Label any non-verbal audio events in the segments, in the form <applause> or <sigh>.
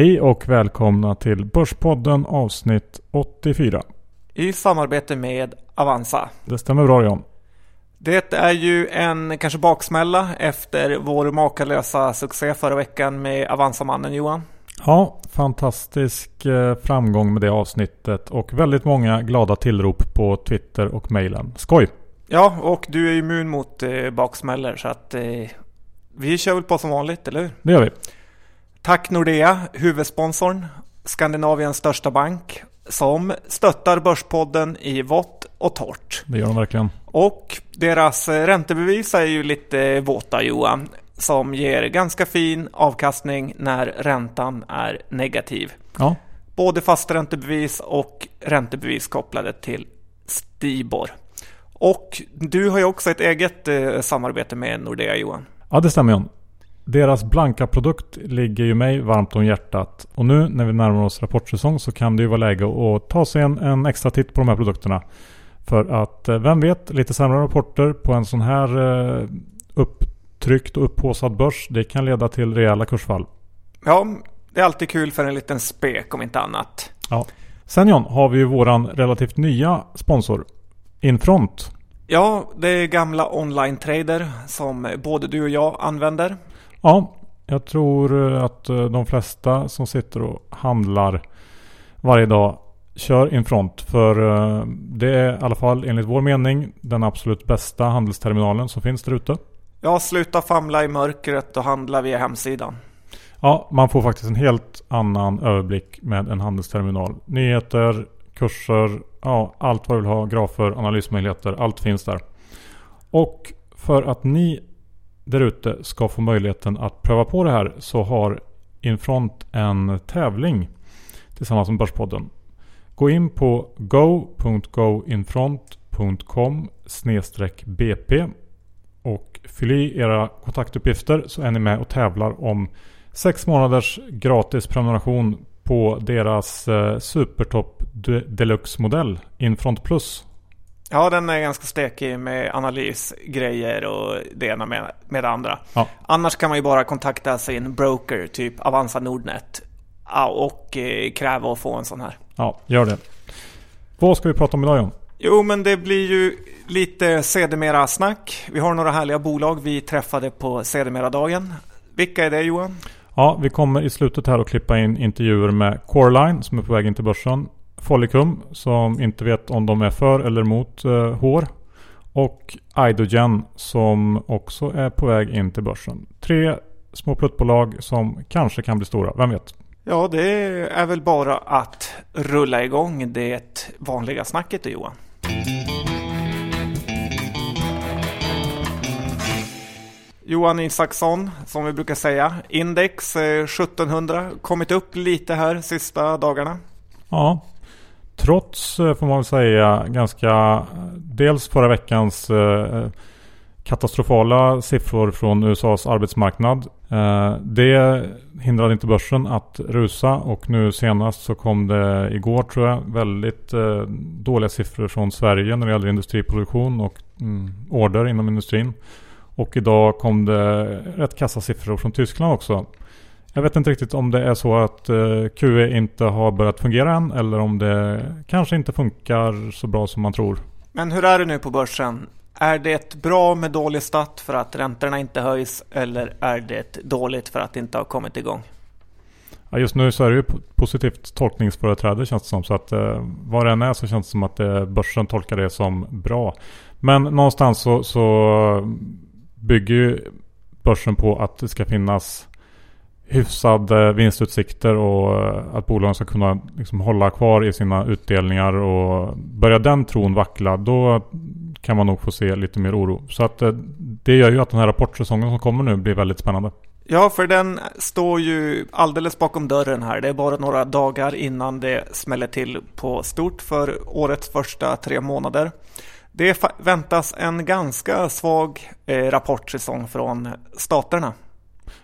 Hej och välkomna till Börspodden avsnitt 84. I samarbete med Avanza. Det stämmer bra John. Det är ju en kanske baksmälla efter vår makalösa succé förra veckan med Avanza-mannen Johan. Ja, fantastisk eh, framgång med det avsnittet och väldigt många glada tillrop på Twitter och mejlen. Skoj! Ja, och du är immun mot eh, baksmällor så att eh, vi kör väl på som vanligt, eller hur? Det gör vi. Tack Nordea, huvudsponsorn, Skandinaviens största bank, som stöttar Börspodden i vått och torrt. Det gör de verkligen. Och deras räntebevis är ju lite våta Johan, som ger ganska fin avkastning när räntan är negativ. Ja, Både fasträntebevis och räntebevis kopplade till Stibor. Och du har ju också ett eget eh, samarbete med Nordea Johan. ja det stämmer John. Deras blanka produkt ligger ju mig varmt om hjärtat. Och nu när vi närmar oss rapportsäsong så kan det ju vara läge att ta sig en, en extra titt på de här produkterna. För att eh, vem vet, lite sämre rapporter på en sån här eh, upptryckt och upphåsad börs. Det kan leda till rejäla kursfall. Ja, det är alltid kul för en liten spek om inte annat. Ja. Sen John har vi ju våran relativt nya sponsor. Infront. Ja, det är gamla online-trader som både du och jag använder. Ja, jag tror eh, att eh, de flesta som sitter och handlar varje dag kör Infront. För eh, det är i alla fall enligt vår mening den absolut bästa handelsterminalen som finns där ute. Ja, sluta famla i mörkret och handla via hemsidan. Ja, man får faktiskt en helt annan överblick med en handelsterminal. Nyheter, kurser, ja, allt vad du vill ha, grafer, analysmöjligheter, allt finns där. Och för att ni där ute ska få möjligheten att pröva på det här så har Infront en tävling tillsammans med Börspodden. Gå in på go.goinfront.com bp och fyll i era kontaktuppgifter så är ni med och tävlar om sex månaders gratis prenumeration på deras eh, Supertop Deluxe-modell Infront Plus. Ja, den är ganska stekig med analysgrejer och det ena med, med det andra. Ja. Annars kan man ju bara kontakta sin broker, typ Avanza Nordnet. Och eh, kräva att få en sån här. Ja, gör det. Vad ska vi prata om idag John? Jo, men det blir ju lite sedermera snack. Vi har några härliga bolag vi träffade på sedermera dagen. Vilka är det Johan? Ja, vi kommer i slutet här att klippa in intervjuer med Coreline som är på väg in till börsen. Follicum som inte vet om de är för eller emot eh, hår. Och Idogen som också är på väg in till börsen. Tre små pluttbolag som kanske kan bli stora, vem vet? Ja, det är väl bara att rulla igång det vanliga snacket då, Johan. Johan Isaksson, som vi brukar säga. Index eh, 1700, kommit upp lite här sista dagarna. Ja, trots eh, får man väl säga ganska dels förra veckans eh, katastrofala siffror från USAs arbetsmarknad. Eh, det hindrade inte börsen att rusa och nu senast så kom det igår tror jag väldigt dåliga siffror från Sverige när det gäller industriproduktion och mm, order inom industrin. Och idag kom det rätt kassa siffror från Tyskland också. Jag vet inte riktigt om det är så att eh, QE inte har börjat fungera än eller om det kanske inte funkar så bra som man tror. Men hur är det nu på börsen? Är det bra med dålig stat för att räntorna inte höjs eller är det dåligt för att det inte har kommit igång? Ja, just nu så är det ju po- positivt tolkningsföreträde känns det som. Så att eh, vad det än är så känns det som att eh, börsen tolkar det som bra. Men någonstans så, så bygger ju börsen på att det ska finnas hyfsade eh, vinstutsikter och eh, att bolagen ska kunna liksom hålla kvar i sina utdelningar och börjar den tron vackla då kan man nog få se lite mer oro. Så att eh, det gör ju att den här rapportsäsongen som kommer nu blir väldigt spännande. Ja, för den står ju alldeles bakom dörren här. Det är bara några dagar innan det smäller till på stort för årets första tre månader. Det väntas en ganska svag rapportsäsong från staterna.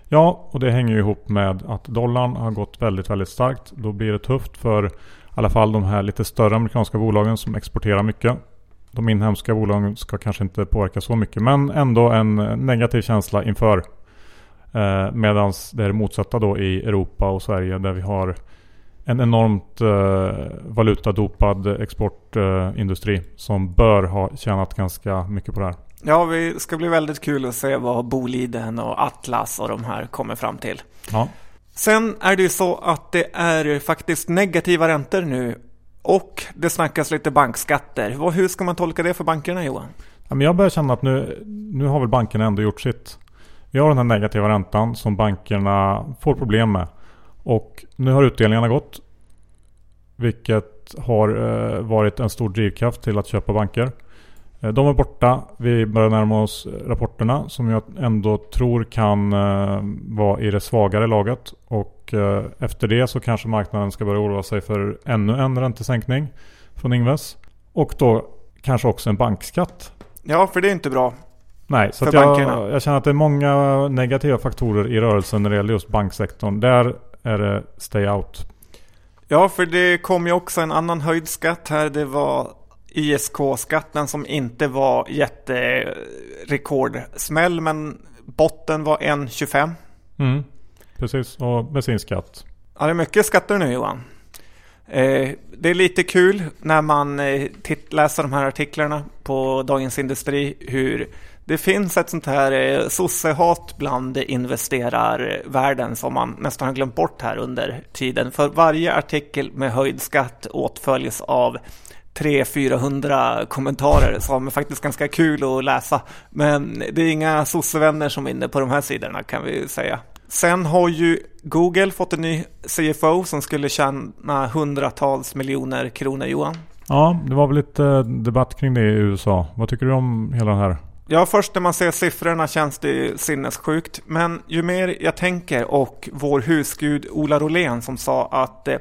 Ja, och det hänger ju ihop med att dollarn har gått väldigt, väldigt starkt. Då blir det tufft för i alla fall de här lite större amerikanska bolagen som exporterar mycket. De inhemska bolagen ska kanske inte påverka så mycket, men ändå en negativ känsla inför Eh, Medan det är det motsatta då i Europa och Sverige där vi har en enormt eh, valutadopad exportindustri som bör ha tjänat ganska mycket på det här. Ja, det ska bli väldigt kul att se vad Boliden och Atlas och de här kommer fram till. Ja. Sen är det ju så att det är faktiskt negativa räntor nu och det snackas lite bankskatter. Hur ska man tolka det för bankerna Johan? Jag börjar känna att nu, nu har väl bankerna ändå gjort sitt. Vi har den här negativa räntan som bankerna får problem med. Och nu har utdelningarna gått. Vilket har eh, varit en stor drivkraft till att köpa banker. Eh, de är borta. Vi börjar närma oss rapporterna som jag ändå tror kan eh, vara i det svagare laget. Och efter det så kanske marknaden ska börja oroa sig för ännu en räntesänkning från Ingves. Och då kanske också en bankskatt. Ja, för det är inte bra. Nej, så jag, jag, känner att det är många negativa faktorer i rörelsen när det gäller just banksektorn. Där är det stay out. Ja, för det kom ju också en annan höjd skatt här. Det var ISK-skatten som inte var jätterekordsmäll, men botten var 1,25. Mm, precis, och bensinskatt. Ja, det är mycket skatter nu Johan. Eh, det är lite kul när man eh, läser de här artiklarna på Dagens Industri hur det finns ett sånt här eh, sossehat bland investerarvärlden som man nästan har glömt bort här under tiden. För varje artikel med höjd skatt åtföljs av 300-400 kommentarer som är faktiskt ganska kul att läsa. Men det är inga sossevänner som är inne på de här sidorna kan vi säga. Sen har ju Google fått en ny CFO som skulle tjäna hundratals miljoner kronor Johan. Ja, det var väl lite debatt kring det i USA. Vad tycker du om hela den här Ja, först när man ser siffrorna känns det sinnessjukt. Men ju mer jag tänker och vår husgud Ola Rolén som sa att eh,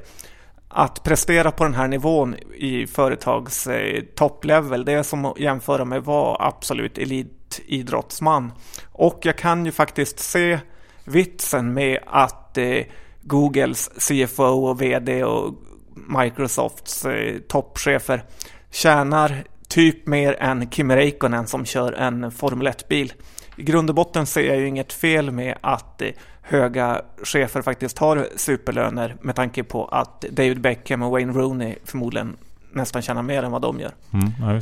att prestera på den här nivån i företags eh, topplevel, det är som att jämföra med att vara absolut elitidrottsman. Och jag kan ju faktiskt se vitsen med att eh, Googles CFO och VD och Microsofts eh, toppchefer tjänar typ mer än Kim Räikkönen som kör en Formel 1-bil. I grund och botten ser jag ju inget fel med att eh, höga chefer faktiskt har superlöner med tanke på att David Beckham och Wayne Rooney förmodligen nästan tjänar mer än vad de gör. Mm, ja.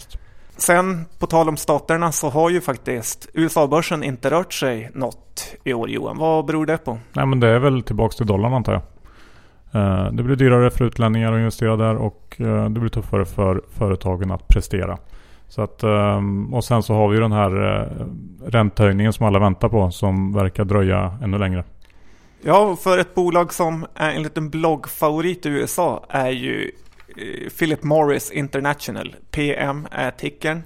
Sen på tal om staterna så har ju faktiskt USA-börsen inte rört sig något i år Johan. Vad beror det på? Nej men det är väl tillbaka till dollarn antar jag. Eh, det blir dyrare för utlänningar att investera där och eh, det blir tuffare för företagen att prestera. Så att, ehm, och sen så har vi ju den här eh, räntehöjningen som alla väntar på som verkar dröja ännu längre. Ja, för ett bolag som är en liten bloggfavorit i USA är ju eh, Philip Morris International. PM är tickern.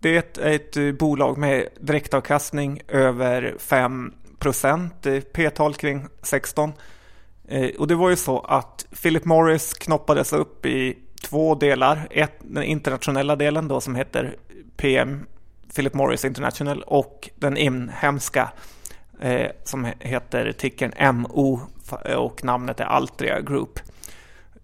Det är ett bolag med direktavkastning över 5 eh, P-tal kring 16 och det var ju så att Philip Morris knoppades upp i två delar. Ett, den internationella delen då som heter PM Philip Morris International och den inhemska eh, som heter tickern MO och namnet är Altria Group.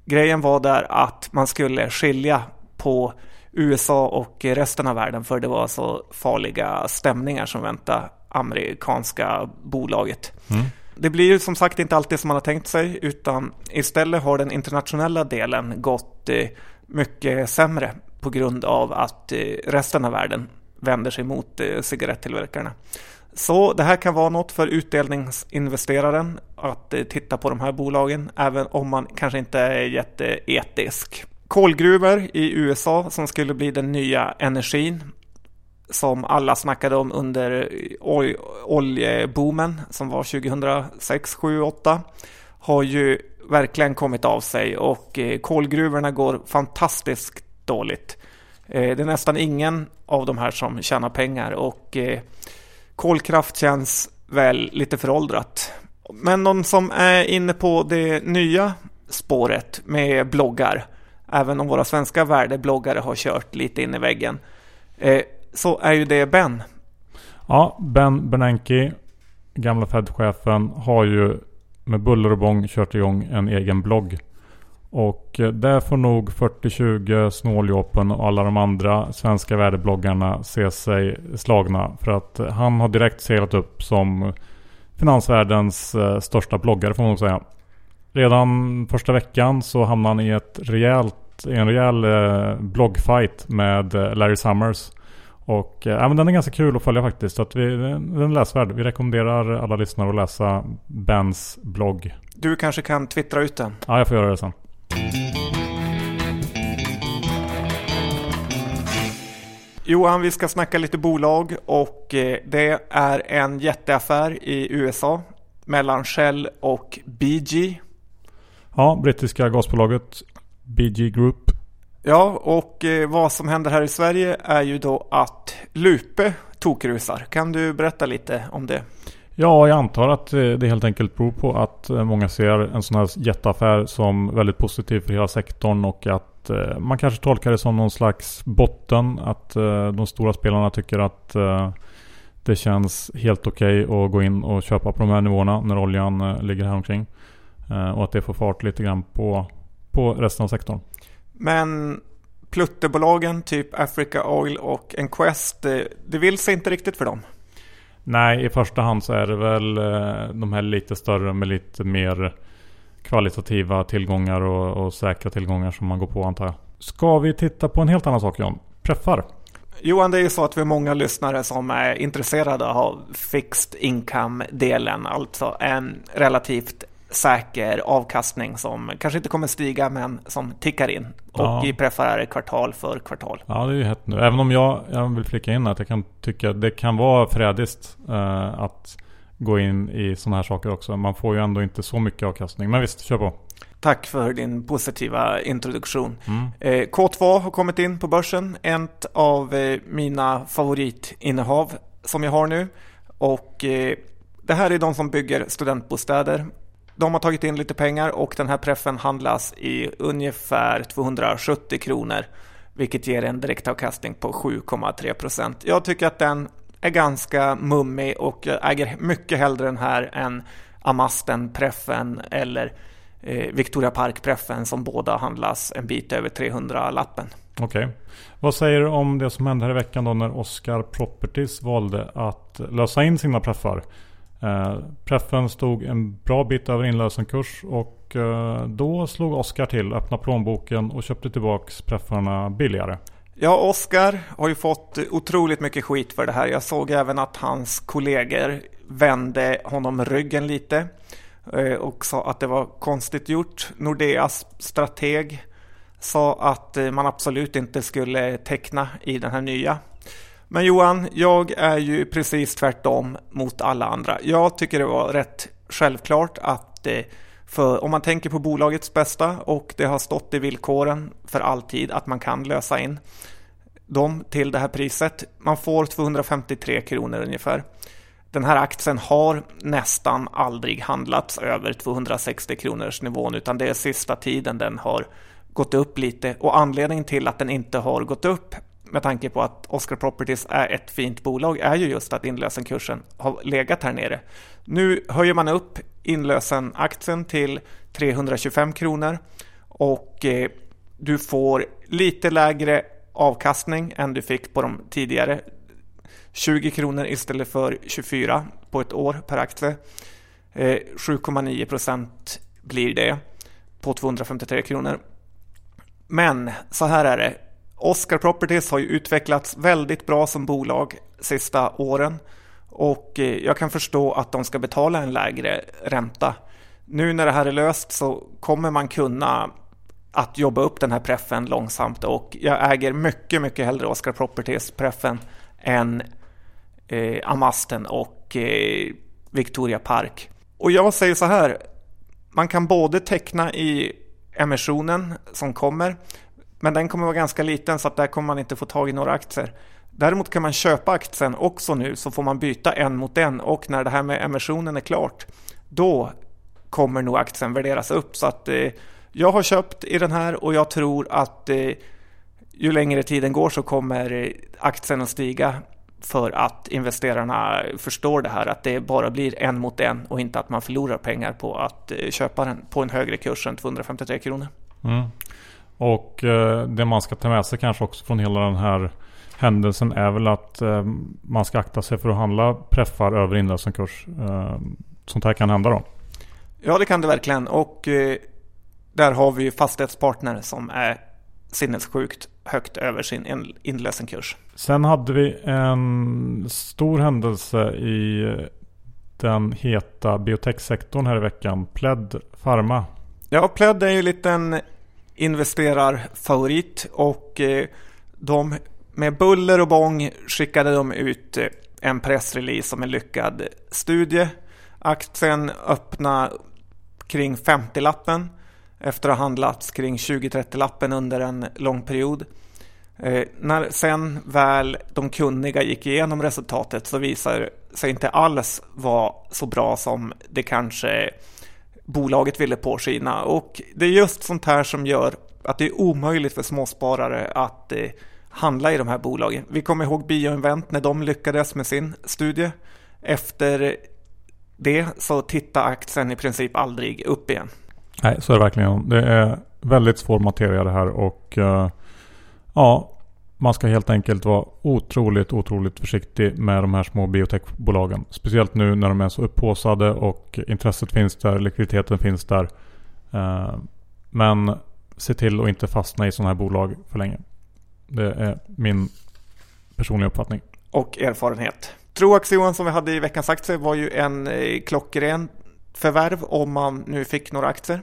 Grejen var där att man skulle skilja på USA och resten av världen för det var så farliga stämningar som väntade amerikanska bolaget. Mm. Det blir ju som sagt inte alltid som man har tänkt sig utan istället har den internationella delen gått eh, mycket sämre på grund av att eh, resten av världen vänder sig mot eh, cigarettillverkarna. Så det här kan vara något för utdelningsinvesteraren att titta på de här bolagen även om man kanske inte är jätteetisk. Kolgruvor i USA som skulle bli den nya energin som alla snackade om under ol oljeboomen som var 2006, 7, 8 har ju verkligen kommit av sig och eh, kolgruvorna går fantastiskt dåligt. Eh, det är nästan ingen av de här som tjänar pengar och eh, kolkraft känns väl lite föråldrat. Men någon som är inne på det nya spåret med bloggar, även om våra svenska värdebloggare har kört lite in i väggen, så är ju det Ben. Ja, Ben Bernanke, gamla Fed-chefen, har ju med buller och bång kört igång en egen blogg. Och eh, där får nog 4020, Snåljåpen och alla de andra svenska värdebloggarna se sig slagna. För att eh, han har direkt seglat upp som finansvärldens eh, största bloggare får man nog säga. Redan första veckan så hamnade han i ett rejält, en rejäl bloggfight med Larry Summers. Och eh, men den är ganska kul att följa faktiskt. Så att vi, den är läsvärd. Vi rekommenderar alla lyssnare att läsa Bens blogg. Du kanske kan twittra ut den? Ja, jag får göra det sen. Johan, vi ska snacka lite bolag och eh, det är en jätteaffär i USA mellan Shell och BG. Ja, brittiska gasbolaget BG Group. Ja, och eh, vad som händer här i Sverige är ju då att Lupe tokrusar. Kan du berätta lite om det? Ja, jag antar att eh, det helt enkelt beror på att eh, många ser en sån här jätteaffär som väldigt positiv för hela sektorn och att man kanske tolkar det som någon slags botten. Att de stora spelarna tycker att det känns helt okej okay att gå in och köpa på de här nivåerna när oljan ligger här omkring. Och att det får fart lite grann på, på resten av sektorn. Men pluttebolagen typ Africa Oil och Enquest, det, det vill sig inte riktigt för dem? Nej, i första hand så är det väl eh, de här lite större med lite mer kvalitativa tillgångar och, och säkra tillgångar som man går på antar jag. Ska vi titta på en helt annan sak John? Preffar. Johan, det är ju så att vi är många lyssnare som är intresserade av fixed income-delen, alltså en relativt säker avkastning som kanske inte kommer stiga men som tickar in. Och ja. i preffar kvartal för kvartal. Ja, det är ju hett nu. Även om jag, jag vill flika in att jag kan tycka att det kan vara frädiskt eh, att gå in i sådana här saker också. Man får ju ändå inte så mycket avkastning. Men visst, kör på. Tack för din positiva introduktion. Mm. Eh, K2 har kommit in på börsen. Ett av eh, mina favoritinnehav som jag har nu. Och eh, det här är de som bygger studentbostäder. De har tagit in lite pengar och den här preffen handlas i ungefär 270 kronor. Vilket ger en direktavkastning på 7,3 procent. Jag tycker att den är ganska mummig och jag äger mycket hellre den här än Amasten Preffen eller eh, Victoria Park Preffen som båda handlas en bit över 300-lappen. Okej. Okay. Vad säger du om det som hände här i veckan då när Oscar Properties valde att lösa in sina preffar? Eh, preffen stod en bra bit över inlösenkurs och eh, då slog Oskar till, öppnade plånboken och köpte tillbaks preffarna billigare. Ja, Oskar har ju fått otroligt mycket skit för det här. Jag såg även att hans kollegor vände honom ryggen lite eh, och sa att det var konstigt gjort. Nordeas strateg sa att eh, man absolut inte skulle teckna i den här nya. Men Johan, jag är ju precis tvärtom mot alla andra. Jag tycker det var rätt självklart att för om man tänker på bolagets bästa och det har stått i villkoren för alltid att man kan lösa in dem till det här priset. Man får 253 kronor ungefär. Den här aktien har nästan aldrig handlats över 260 kronors nivån utan det är sista tiden den har gått upp lite och anledningen till att den inte har gått upp med tanke på att Oscar Properties är ett fint bolag är ju just att inlösenkursen har legat här nere. Nu höjer man upp inlösenaktien till 325 kronor och eh, du får lite lägre avkastning än du fick på de tidigare 20 kronor istället för 24 på ett år per aktie. Eh, 7,9 procent blir det på 253 kronor. Men så här är det. Oscar Properties har ju utvecklats väldigt bra som bolag sista åren och eh, jag kan förstå att de ska betala en lägre ränta. Nu när det här är löst så kommer man kunna att jobba upp den här preffen långsamt och jag äger mycket, mycket hellre Oscar Properties preffen än eh, Amasten och eh, Victoria Park. Och jag säger så här, man kan både teckna i emissionen som kommer men den kommer vara ganska liten så att där kommer man inte få tag i några aktier. Däremot kan man köpa aktien också nu så får man byta en mot en och när det här med emissionen är klart då kommer nog aktien värderas upp. Så att eh, jag har köpt i den här och jag tror att eh, ju längre tiden går så kommer eh, aktien att stiga för att investerarna förstår det här att det bara blir en mot en och inte att man förlorar pengar på att eh, köpa den på en högre kurs än 253 kronor. Mm. Och eh, det man ska ta med sig kanske också från hela den här händelsen är väl att eh, man ska akta sig för att handla preffar över inlösenkurs. Eh, sånt här kan hända då. Ja, det kan det verkligen. Och eh, där har vi ju fastighetspartner som är sinnessjukt högt över sin inlösenkurs. Sen hade vi en stor händelse i den heta biotechsektorn här i veckan. Pled Pharma. Ja, Pled är ju en liten investerarfavorit och eh, de med buller och bång skickade de ut eh, en pressrelease om en lyckad studie. Aktien öppnade kring 50-lappen efter att ha handlats kring 20-30-lappen under en lång period. Eh, när sen väl de kunniga gick igenom resultatet så visade det sig inte alls vara så bra som det kanske bolaget ville påskina. Och det är just sånt här som gör att det är omöjligt för småsparare att eh, handla i de här bolagen. Vi kommer ihåg Bioinvent när de lyckades med sin studie. Efter det så tittar aktien i princip aldrig upp igen. Nej, så är det verkligen. Det är väldigt svår materia det här och eh, ja, man ska helt enkelt vara otroligt, otroligt försiktig med de här små biotechbolagen. Speciellt nu när de är så upphåsade och intresset finns där, likviditeten finns där. Uh, men se till att inte fastna i sådana här bolag för länge. Det är min personliga uppfattning. Och erfarenhet. Troax Johan som vi hade i veckans aktier var ju en eh, klockren förvärv om man nu fick några aktier.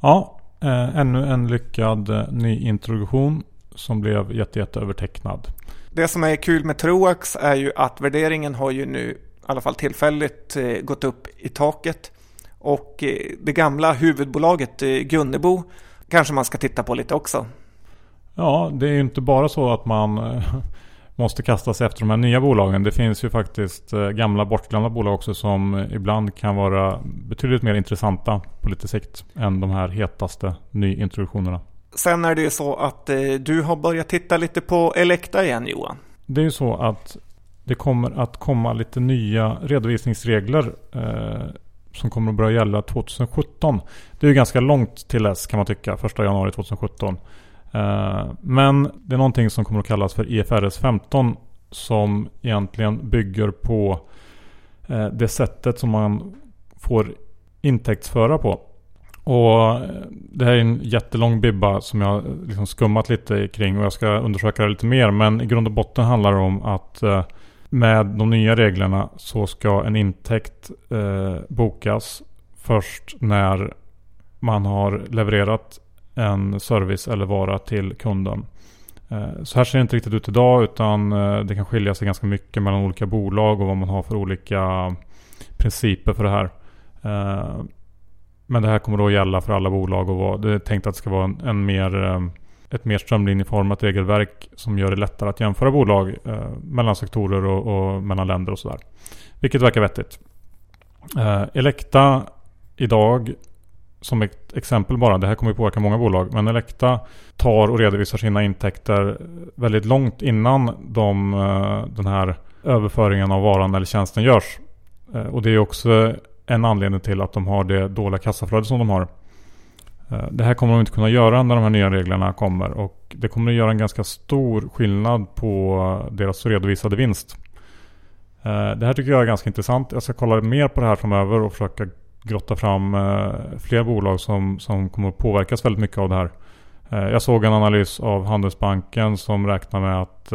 Ja, eh, ännu en lyckad eh, nyintroduktion som blev jätte, jätte övertecknad. Det som är kul med Troax är ju att värderingen har ju nu i alla fall tillfälligt eh, gått upp i taket. Och eh, det gamla huvudbolaget eh, Gunnebo kanske man ska titta på lite också. Ja, det är ju inte bara så att man <laughs> måste kasta sig efter de här nya bolagen. Det finns ju faktiskt gamla bortglömda bolag också som ibland kan vara betydligt mer intressanta på lite sikt än de här hetaste nyintroduktionerna. Sen är det ju så att eh, du har börjat titta lite på Elekta igen Johan. Det är ju så att det kommer att komma lite nya redovisningsregler eh, som kommer att börja gälla 2017. Det är ju ganska långt till dess kan man tycka, 1 januari 2017. Eh, men det är någonting som kommer att kallas för IFRS 15 som egentligen bygger på eh, det sättet som man får intäktsföra på. Och eh, det här är en jättelång bibba som jag liksom skummat lite kring och jag ska undersöka det lite mer. Men i grund och botten handlar det om att eh, med de nya reglerna så ska en intäkt eh, bokas först när man har levererat en service eller vara till kunden. Eh, så här ser det inte riktigt ut idag utan eh, det kan skilja sig ganska mycket mellan olika bolag och vad man har för olika principer för det här. Men det här kommer då gälla för alla bolag och det är tänkt att det ska vara en, en mer, ehm, ett mer strömlinjeformat regelverk som gör det lättare att jämföra bolag eh, mellan sektorer och, och mellan länder och sådär. Vilket verkar vettigt. Eh, Elekta idag som ett exempel bara, det här kommer ju påverka många bolag, men Elekta tar och redovisar sina intäkter väldigt långt innan de, eh, den här överföringen av varan eller tjänsten görs. Och det är också en anledning till att de har det dåliga kassaflödet som de har. Eh, det här kommer de inte kunna göra när de här nya reglerna kommer och det kommer att göra en ganska stor skillnad på deras redovisade vinst. Eh, det här tycker jag är ganska intressant. Jag ska kolla mer på det här framöver och försöka grotta fram eh, fler bolag som, som kommer att påverkas väldigt mycket av det här. Jag såg en analys av Handelsbanken som räknar med att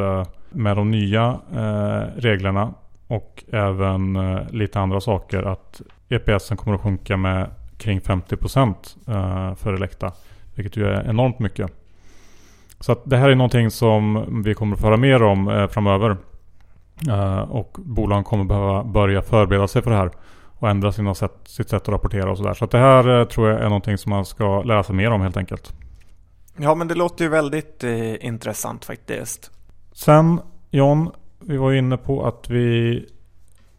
med de nya reglerna och även lite andra saker att EPSen kommer att sjunka med kring 50% för Elekta. Vilket ju är enormt mycket. Så det här är någonting som vi kommer att föra mer om framöver. Och bolagen kommer behöva börja förbereda sig för det här och ändra sina sätt, sitt sätt att rapportera och sådär. Så att det här eh, tror jag är någonting som man ska lära sig mer om helt enkelt. Ja men det låter ju väldigt eh, intressant faktiskt. Sen John, vi var inne på att vi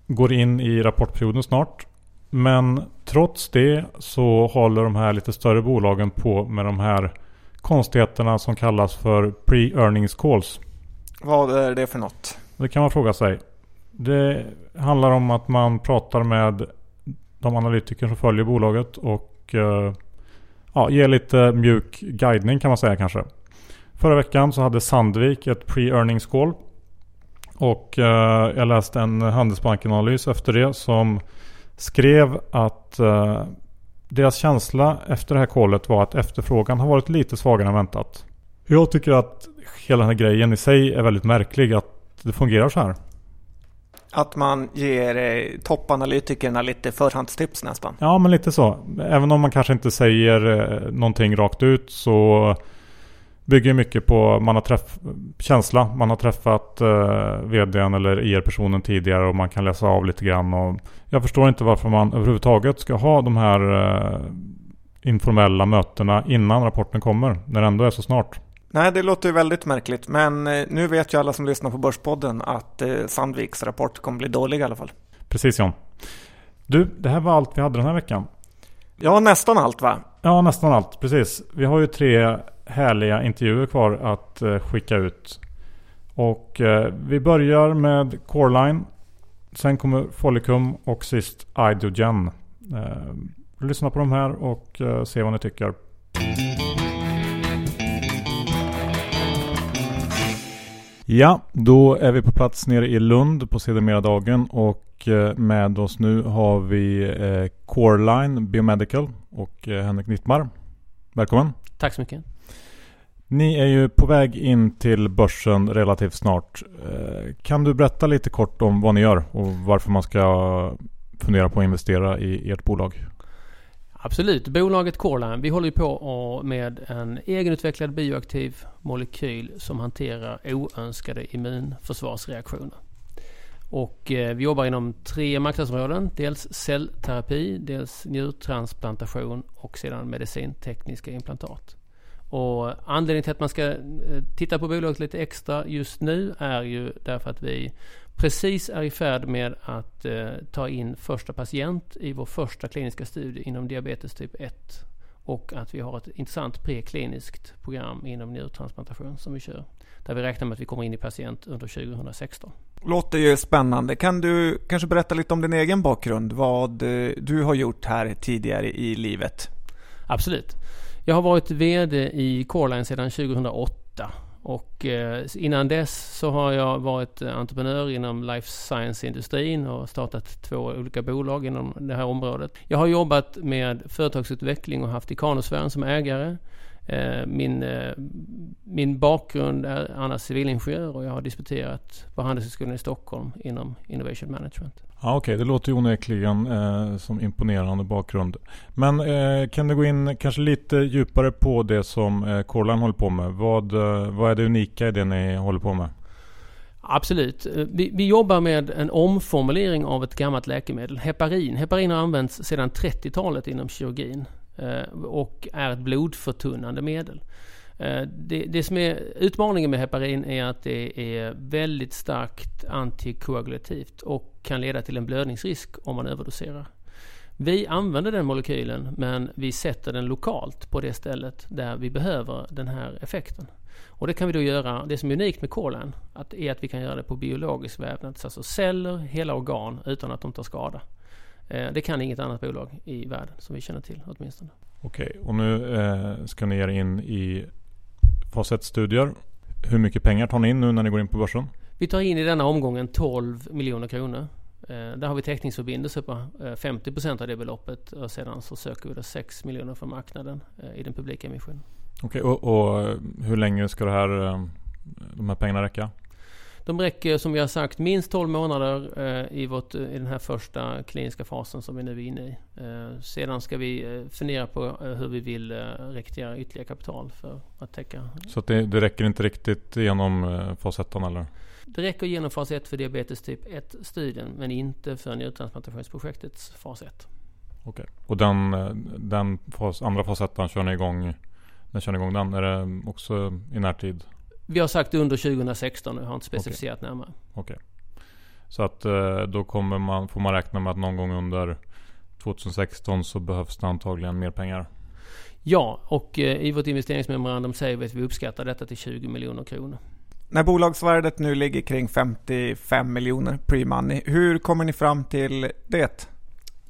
går in i rapportperioden snart. Men trots det så håller de här lite större bolagen på med de här konstigheterna som kallas för pre-earnings calls. Vad är det för något? Det kan man fråga sig. Det handlar om att man pratar med de analytiker som följer bolaget och uh, ja, ger lite mjuk guidning kan man säga kanske. Förra veckan så hade Sandvik ett pre-earnings call. Och uh, jag läste en Handelsbanken-analys efter det som skrev att eh, deras känsla efter det här kolet var att efterfrågan har varit lite svagare än väntat. Jag tycker att hela den här grejen i sig är väldigt märklig att det fungerar så här. Att man ger eh, toppanalytikerna lite förhandstips nästan. Ja, men lite så. Även om man kanske inte säger eh, någonting rakt ut så bygger mycket på man har träff känsla. Man har träffat eh, vdn eller IR-personen tidigare och man kan läsa av lite grann. Och jag förstår inte varför man överhuvudtaget ska ha de här eh, informella mötena innan rapporten kommer. När det ändå är så snart. Nej, det låter ju väldigt märkligt. Men eh, nu vet ju alla som lyssnar på Börspodden att eh, Sandviks rapport kommer bli dålig i alla fall. Precis John. Du, det här var allt vi hade den här veckan. Ja, nästan allt va? Ja, nästan allt. Precis. Vi har ju tre härliga intervjuer kvar att eh, skicka ut. Och eh, vi börjar med Coreline. Sen kommer Follicum och sist Idogen. Eh, lyssna på de här och se vad ni tycker. Ja, då är vi på plats nere i Lund på Sedermera-dagen och med oss nu har vi Coreline Biomedical och Henrik Nittmar. Välkommen! Tack så mycket! Ni är ju på väg in till börsen relativt snart. Eh, kan du berätta lite kort om vad ni gör och varför man ska fundera på att investera i ert bolag? Absolut. Bolaget Coreline, vi håller ju på med en egenutvecklad bioaktiv molekyl som hanterar oönskade immunförsvarsreaktioner. Och eh, vi jobbar inom tre marknadsområden. Dels cellterapi, dels njurtransplantation och sedan medicintekniska implantat. Och anledningen till att man ska eh, titta på bolaget lite extra just nu är ju därför att vi precis är i färd med att eh, ta in första patient i vår första kliniska studie inom diabetes typ 1. Och att vi har ett intressant prekliniskt program inom njurtransplantation som vi kör. Där vi räknar med att vi kommer in i patient under 2016. Låter ju spännande. Kan du kanske berätta lite om din egen bakgrund? Vad eh, du har gjort här tidigare i livet? Absolut. Jag har varit VD i Coreline sedan 2008 och eh, innan dess så har jag varit eh, entreprenör inom life science-industrin och startat två olika bolag inom det här området. Jag har jobbat med företagsutveckling och haft Ikanosfären som ägare. Eh, min, eh, min bakgrund är annars civilingenjör och jag har disputerat på Handelshögskolan i Stockholm inom Innovation Management. Ja, Okej, okay. det låter ju onekligen eh, som imponerande bakgrund. Men eh, kan du gå in kanske lite djupare på det som eh, Corline håller på med? Vad, eh, vad är det unika i det ni håller på med? Absolut. Vi, vi, jobbar med en omformulering av ett gammalt läkemedel, heparin. Heparin har använts sedan 30-talet inom kirurgin Eh, och är ett blodförtunnande medel. Eh, det, det, som är utmaningen med heparin är att det är väldigt starkt antikoagulativt och kan leda till en blödningsrisk om man överdoserar. Vi använder den molekylen men vi sätter den lokalt på det stället där vi behöver den här effekten. Och det kan vi då göra, det som är unikt med kolan att är att vi kan göra det på biologisk vävnad, alltså celler, hela organ utan att de tar skada. Eh, det kan inget annat bolag i världen som vi känner till åtminstone. Okej, och nu eh, ska ni ge er in i fas 1-studier. Hur mycket pengar tar ni in nu när ni går in på börsen? Vi tar in i denna omgången 12 miljoner kronor. Eh, där har vi täckningsförbindelse på 50 procent av det beloppet och sedan så söker vi då 6 miljoner från marknaden i den publika emissionen. Okej, och, och, hur länge ska det här, de här pengarna räcka? De räcker som vi har sagt minst 12 månader eh, i, vårt, i den här första kliniska fasen som vi nu är inne i. Eh, sedan ska vi eh, fundera på hur vi vill rekrytera ytterligare kapital för att täcka. Så det, det räcker inte riktigt genom fas 1 eller? Det räcker genom fas 1 för diabetes typ 1-studien men inte för njurtransplantationsprojektets fas 1. Okej, och den, den fas, andra fas 1 kör ni igång när kör ni igång den? Är det också i närtid? Vi har sagt under 2016 och har inte specificerat okay. närmare. Okej. Okay. Så att eh, då kommer man, får man räkna med att någon gång under 2016 så behövs det antagligen mer pengar. Ja, och eh, i vårt investeringsmemorandum säger vi att vi uppskattar detta till 20 miljoner kronor. När bolagsvärdet nu ligger kring 55 miljoner pre-money, hur kommer ni fram till det?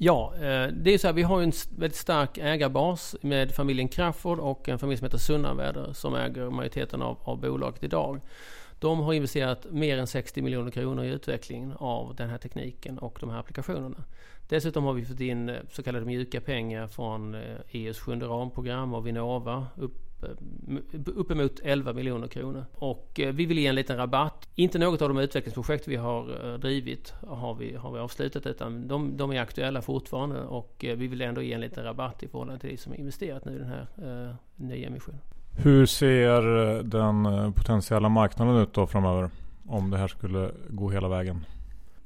Ja, eh, det är så här, vi har en väldigt stark ägarbas med familjen Crafoord och en familj som heter Sunnaväder som äger majoriteten av, av bolaget idag. De har investerat mer än 60 miljoner kronor i utvecklingen av den här tekniken och de här applikationerna. Dessutom har vi fått in eh, så kallade mjuka pengar från eh, EUs sjunde ramprogram och Vinnova upp, uppemot 11 miljoner kronor. Och eh, vi vill ge en liten rabatt. Inte något av de utvecklingsprojekt vi har eh, drivit har vi, har vi avslutat utan de, de är aktuella fortfarande och eh, vi vill ändå ge en liten rabatt i förhållande till de som investerat nu i den här eh, nyemissionen. Hur ser den potentiella marknaden ut då framöver? Om det här skulle gå hela vägen?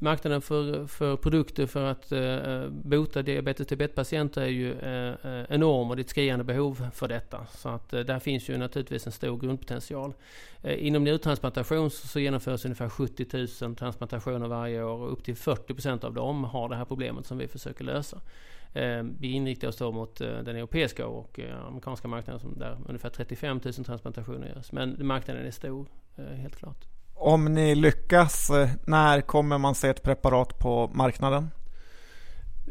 Marknaden för, för produkter för att eh, bota diabetes typ 1-patienter är ju eh, eh, enorm och det är ett skriande behov för detta. Så att eh, där finns ju naturligtvis en stor grundpotential. Eh, inom njurtransplantation så, så genomförs ungefär 70 000 transplantationer varje år och upp till 40 procent av dem har det här problemet som vi försöker lösa. Eh, vi inriktar oss då mot eh, den europeiska och amerikanska marknaden där ungefär 35 000 transplantationer görs. Men marknaden är stor, helt klart. Om ni lyckas, eh, när kommer man se ett preparat på marknaden?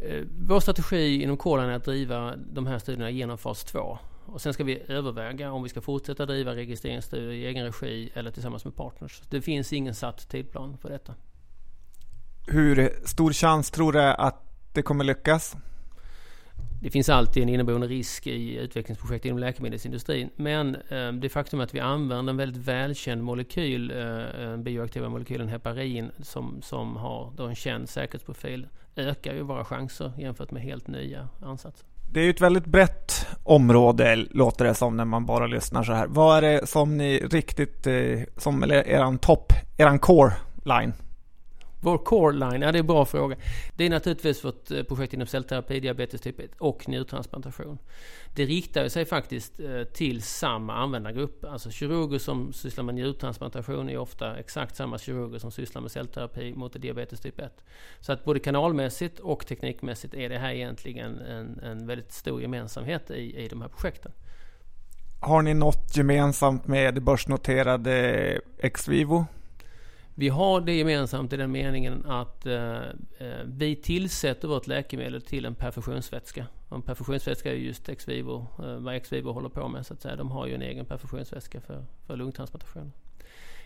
Eh, vår strategi inom Kolan är att driva de här studierna genom fas 2. Och sen ska vi överväga om vi ska fortsätta driva registreringsstudier i egen regi eller tillsammans med partners. Det finns ingen satt tidplan för detta. Hur stor chans tror du att det kommer lyckas? Det finns alltid en inneboende risk i utvecklingsprojekt inom läkemedelsindustrin. Men eh, det faktum att vi använder en väldigt välkänd molekyl, den bioaktiva molekylen heparin, som, som har då en känd säkerhetsprofil, ökar ju våra chanser jämfört med helt nya ansatser. Det är ju ett väldigt brett område låter det som när man bara lyssnar så här. Vad är det som ni riktigt, som eller eran topp, eran core line? Vår core line, ja det är en bra fråga. Det är naturligtvis vårt eh, projekt inom cellterapi, diabetes typ 1 och njurtransplantation. Det riktar sig faktiskt eh, till samma användargrupp. Alltså kirurger som sysslar med njurtransplantation är ofta exakt samma kirurger som sysslar med cellterapi mot diabetes typ 1. Så att både kanalmässigt och teknikmässigt är det här egentligen en, en väldigt stor gemensamhet i, i de här projekten. Har ni något gemensamt med börsnoterade Exvivo? Vi har det gemensamt i den meningen att eh, eh, vi tillsätter vårt läkemedel till en perfusionsvätska. Och en perfusionsvätska är just Exvivo, eh, vad Exvivo håller på med så att säga. De har ju en egen perfusionsvätska för, för lungtransplantation.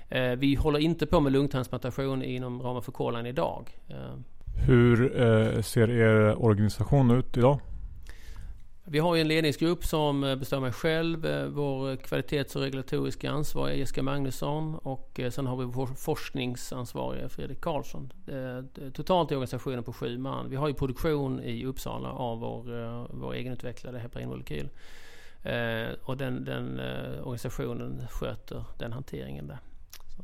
Eh, vi håller inte på med lungtransplantation inom ramen för kolan idag. Eh. Hur eh, ser er organisation ut idag? Vi har en ledningsgrupp som eh, består av mig själv, eh, vår kvalitets och regulatoriska ansvariga Jessica Magnusson och eh, sen har vi vår forskningsansvariga Fredrik Karlsson. Totalt i organisationen på sju man. Vi har ju produktion i Uppsala av vår, vår egenutvecklade heparinmolekyl. Och den, den organisationen sköter den hanteringen där. Så.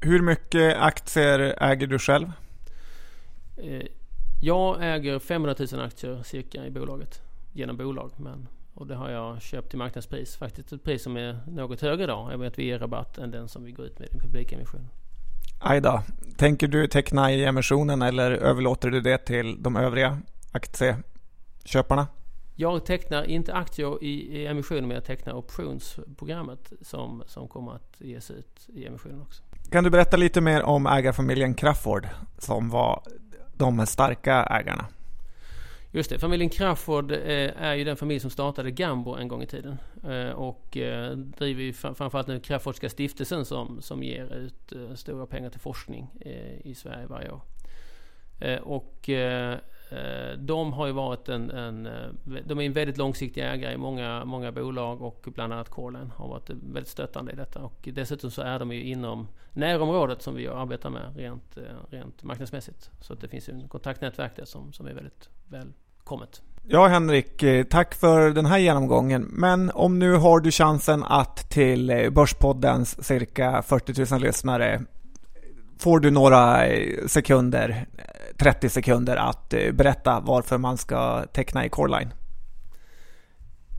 Hur mycket aktier äger du själv? Jag äger 500 000 aktier cirka i bolaget genom bolag. Men, och det har jag köpt till marknadspris. Faktiskt ett pris som är något högre idag. Jag vet att vi ger rabatt än den som vi går ut med i publikemission. Ajda. Tänker du teckna i emissionen eller överlåter du det till de övriga aktieköparna? Jag tecknar inte aktier i, i emissionen men jag tecknar optionsprogrammet som, som kommer att ges ut i emissionen också. Kan du berätta lite mer om ägarfamiljen Crafoord som var de starka ägarna? Just det, familjen Crafoord eh, är ju den familj som startade Gambo en gång i tiden. Eh, och eh, driver ju framförallt nu Crafoordska stiftelsen som, som ger ut stora pengar till forskning i Sverige varje år. Och de har ju varit en, en, de är en väldigt långsiktig ägare i många, många bolag och bland annat Corlen har varit väldigt stöttande i detta. Och dessutom så är de ju inom närområdet som vi arbetar med rent, rent marknadsmässigt. Så att det finns ju en kontaktnätverk där som, som är väldigt välkommet. Ja, Henrik, eh, tack för den här genomgången. Men om nu har du chansen att till eh, Börspoddens cirka 40 000 lyssnare får du några eh, sekunder, 30 sekunder att berätta varför man ska teckna i Coreline.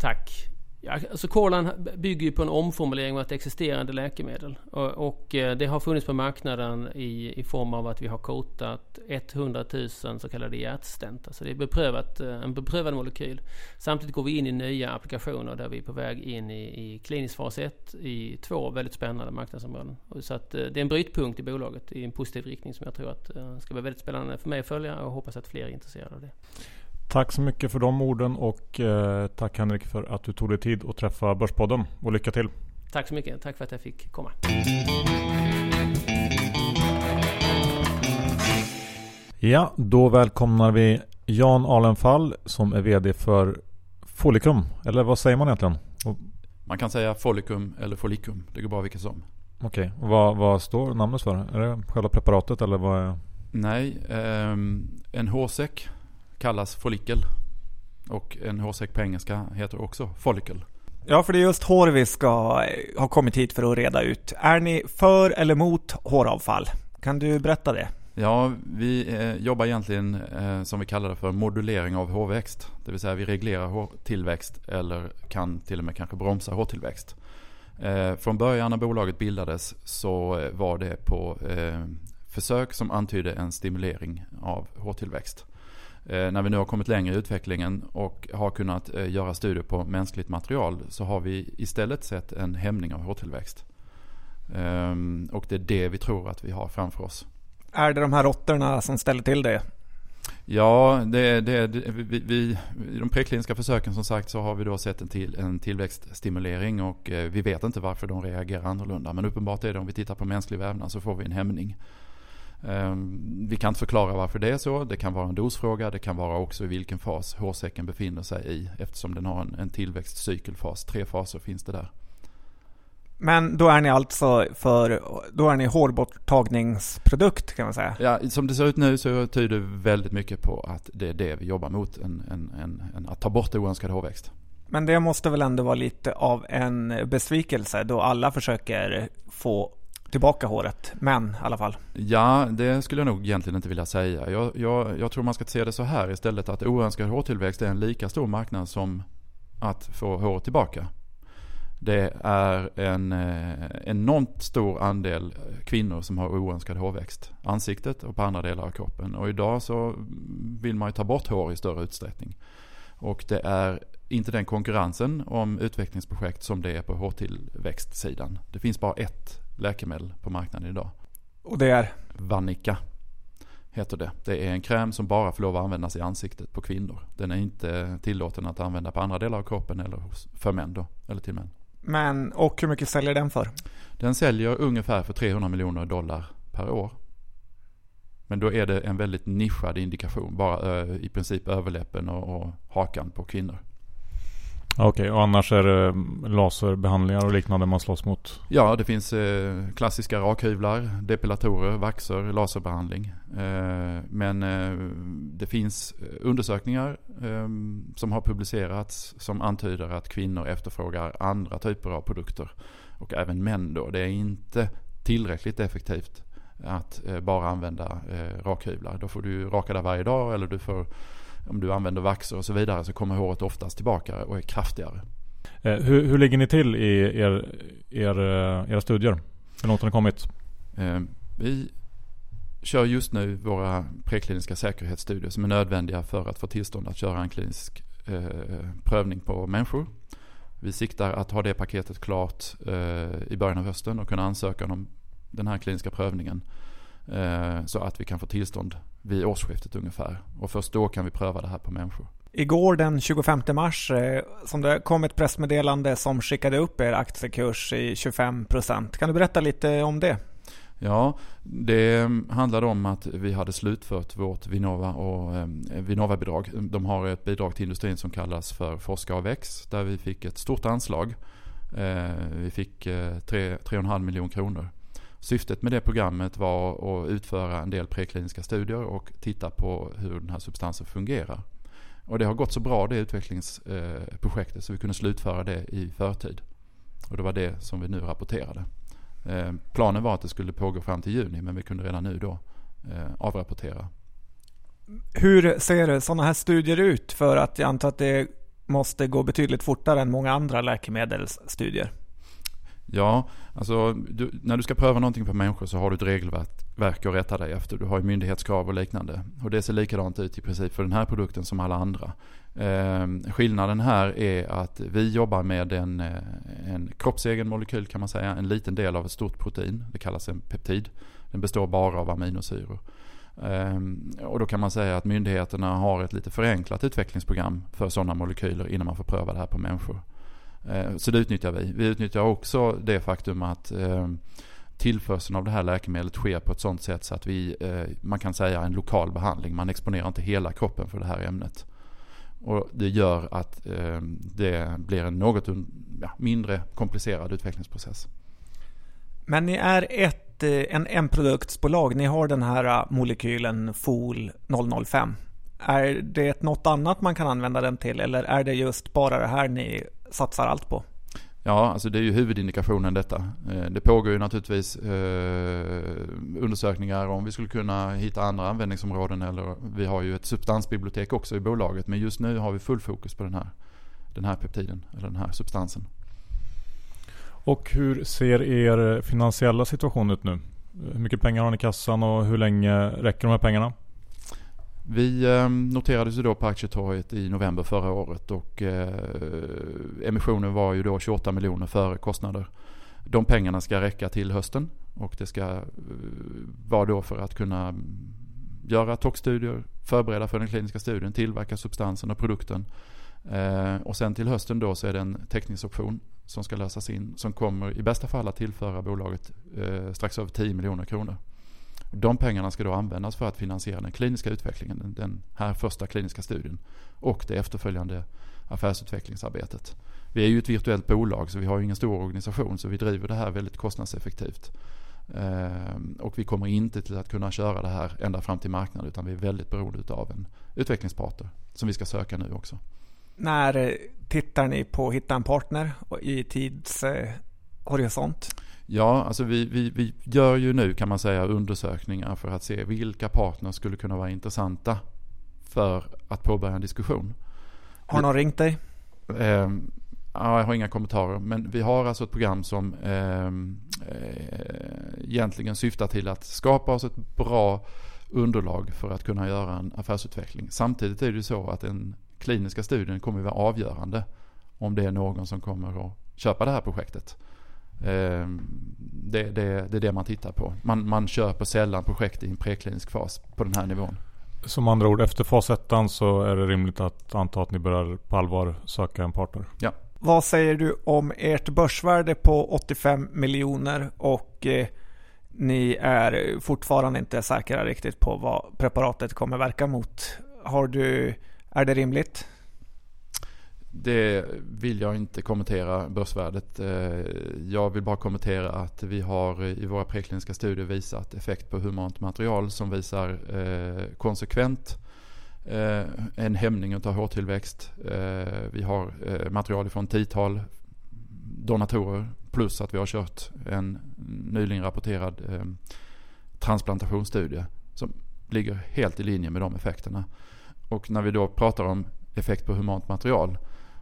Tack. Ja, alltså kolan bygger ju på en omformulering av ett existerande läkemedel. Och, och, eh, det har funnits på marknaden i, i form av att vi har kotat 100 000 så kallade hjärtstent. Alltså det är beprövat, eh, en beprövad molekyl. Samtidigt går vi in i nya applikationer där vi är på väg in i, i klinisk fas 1 i två väldigt spännande marknadsområden. Så att eh, det är en brytpunkt i bolaget i en positiv riktning som jag tror att ska vara väldigt spännande för mig att följa och hoppas att fler är intresserade av det. Tack så mycket för de orden och eh, tack Henrik för att du tog dig tid att träffa Börspodden och lycka till! Tack så mycket. Tack för att jag fick komma. Ja, då välkomnar vi Jan Alenfall som är VD för Folicum. Eller vad säger man egentligen? Man kan säga Folicum eller Folicum. Det går bra vilket som. Okej, okay. vad, vad står namnet för? Är det själva preparatet eller vad är... Nej, eh, en hårsäck kallas follikel. Och en hårsäck på engelska heter också follicle. Ja, för det är just hår vi ska ha kommit hit för att reda ut. Är ni för eller mot håravfall? Kan du berätta det? Ja, vi eh, jobbar egentligen eh, som vi kallar det för modulering av hårväxt. Det vill säga vi reglerar hårtillväxt eller kan till och med kanske bromsa hårtillväxt. Eh, från början när bolaget bildades så eh, var det på eh, försök som antydde en stimulering av hårtillväxt. Eh, när vi nu har kommit längre i utvecklingen och har kunnat eh, göra studier på mänskligt material så har vi istället sett en hämning av hårtillväxt. Ehm, och det är det vi tror att vi har framför oss. Är det de här råttorna som ställer till det? Ja, det, det, vi, vi, i de prekliniska försöken som sagt så har vi då sett en, till, en tillväxtstimulering och eh, vi vet inte varför de reagerar annorlunda. Men uppenbart är det om vi tittar på mänsklig vävnad så får vi en hämning. Ehm, vi kan inte förklara varför det är så. Det kan vara en dosfråga. Det kan vara också i vilken fas hårsäcken befinner sig i. Eftersom den har en, en tillväxtcykelfas. Tre faser finns det där. Men då är ni alltså för, då är ni hårborttagningsprodukt kan man säga? Ja, som det ser ut nu så tyder väldigt mycket på att det är det vi jobbar mot. En, en, en, en att ta bort oönskad hårväxt. Men det måste väl ändå vara lite av en besvikelse då alla försöker få tillbaka håret. Men i alla fall. Ja, det skulle jag nog egentligen inte vilja säga. Jag, jag, jag tror man ska se det så här istället att oönskad hårtillväxt är en lika stor marknad som att få håret tillbaka. Det är en eh, enormt stor andel kvinnor som har oönskad hårväxt. Ansiktet och på andra delar av kroppen. Och idag så vill man ju ta bort hår i större utsträckning. Och det är inte den konkurrensen om utvecklingsprojekt som det är på hårtillväxtsidan. Det finns bara ett läkemedel på marknaden idag. Och det är? Vanica heter det. Det är en kräm som bara får lov att användas i ansiktet på kvinnor. Den är inte tillåten att använda på andra delar av kroppen eller för män då, eller till män. Men, och hur mycket säljer den för? Den säljer ungefär för 300 miljoner dollar per år. Men då är det en väldigt nischad indikation, bara i princip överläppen och, och hakan på kvinnor. Okej, okay, och annars är det mm, laserbehandlingar och liknande man slåss mot? Ja, det finns eh, klassiska rakhyvlar, depilatorer, vaxer, laserbehandling. Eh, men eh, det finns eh, undersökningar eh, som har publicerats som antyder att kvinnor efterfrågar andra typer av produkter. Och även män då. Det är inte tillräckligt effektivt att eh, bara använda eh, rakhyvlar. Då får du raka där varje dag eller du får om du använder vaxer och så vidare så kommer håret oftast tillbaka och är kraftigare. Eh, hur, hur ligger ni till i er, er, eh, era studier? Hur långt har ni kommit? Eh, vi kör just nu våra prekliniska säkerhetsstudier som är nödvändiga för att få tillstånd att köra en klinisk prövning på människor. Vi siktar att ha det paketet klart i början av hösten och kunna ansöka om den här kliniska prövningen så att vi kan få tillstånd vid årsskiftet ungefär. Och först då kan vi pröva det här på människor. Igår den 25 mars eh, som det kom ett pressmeddelande som skickade upp er aktiekurs i 25%. Kan du berätta lite om det? Ja, det handlade om att vi hade slutfört vårt Vinnova och eh, Vinnova-bidrag. De har ett bidrag till industrin som kallas för Forska och väx där vi fick ett stort anslag. Vi fick 3,5 miljoner kronor Syftet med det programmet var att utföra en del prekliniska studier och titta på hur den här substansen fungerar. Och det har gått så bra det utvecklingsprojektet så vi kunde slutföra det i förtid. Och det var det som vi nu rapporterade. Eh, planen var att det skulle pågå fram till juni men vi kunde redan nu då eh, avrapportera. Hur ser sådana här studier ut? För att jag antar att det måste gå betydligt fortare än många andra läkemedelsstudier. Ja, alltså du, när du ska pröva någonting på människor så har du ett regelverk att rätta dig efter. Du har ju myndighetskrav och liknande. Och det ser likadant ut i princip för den här produkten som alla andra. Eh, skillnaden här är att vi jobbar med en, eh, en kroppsegen molekyl kan man säga. En liten del av ett stort protein. Det kallas en peptid. Den består bara av aminosyror. Eh, och då kan man säga att myndigheterna har ett lite förenklat utvecklingsprogram för sådana molekyler innan man får pröva det här på människor. Eh, så det utnyttjar vi. Vi utnyttjar också det faktum att eh, tillförseln av det här läkemedlet sker på ett sådant sätt så att vi, eh, man kan säga en lokal behandling. Man exponerar inte hela kroppen för det här ämnet. Och det gör att det blir en något mindre komplicerad utvecklingsprocess. Men ni är ett, en enproduktsbolag. Ni har den här molekylen FOL 005. Är det något annat man kan använda den till eller är det just bara det här ni satsar allt på? Ja, alltså det är ju huvudindikationen detta. Eh, det pågår ju naturligtvis eh, undersökningar om vi skulle kunna hitta andra användningsområden eller vi har ju ett substansbibliotek också i bolaget men just nu har vi full fokus på den här, den här peptiden eller den här substansen. Och hur ser er finansiella situation ut nu? Hur mycket pengar har ni i kassan och hur länge räcker de här pengarna? Vi ehm, noterades ju då på aktietorget i november förra året och eh, emissionen var ju då 28 miljoner före kostnader. De pengarna ska räcka till hösten och det ska eh, vara då för att kunna mm, göra toxstudier, förbereda för den kliniska studien, tillverka substansen och produkten. Eh, och sen till hösten då så är det en teckningsoption som ska lösas in som kommer i bästa fall att tillföra bolaget strax över 10 miljoner kronor. De pengarna ska då användas för att finansiera den kliniska utvecklingen, den här första kliniska studien och det efterföljande affärsutvecklingsarbetet. Vi är ju ett virtuellt bolag så vi har ju ingen stor organisation så vi driver det här väldigt kostnadseffektivt. Ehm, och vi kommer inte till att kunna köra det här ända fram till marknaden utan vi är väldigt beroende av en utvecklingspartner som vi ska söka nu också. När tittar ni på att hitta en partner i tidshorisont? Ja, alltså vi, vi, vi gör ju nu kan man säga undersökningar för att se vilka partner skulle kunna vara intressanta för att påbörja en diskussion. Har någon ringt dig? Eh, ja, jag har inga kommentarer. Men vi har alltså ett program som ehm, eh, egentligen syftar till att skapa oss ett bra underlag för att kunna göra en affärsutveckling. Samtidigt är det ju så att den kliniska studien kommer att vara avgörande om det är någon som kommer att köpa det här projektet. Ehm, det, det, det är det man tittar på. Man, man köper sällan projekt i en preklinisk fas på den här nivån. Som andra ord, efter fas 1 så är det rimligt att anta att ni börjar på allvar söka en partner? Ja. Vad säger du om ert börsvärde på 85 miljoner och eh, ni är fortfarande inte säkra riktigt på vad preparatet kommer verka mot? Har du, är det rimligt? Det vill jag inte kommentera börsvärdet. Eh, jag vill bara kommentera att vi har i våra prekliniska studier visat effekt på humant material som visar eh, konsekvent eh, en hämning av hårtillväxt. Vi har material från tiotal donatorer plus att vi har kört en nyligen rapporterad transplantationsstudie som ligger helt i linje med de effekterna. Och när vi då pratar om effekt på humant material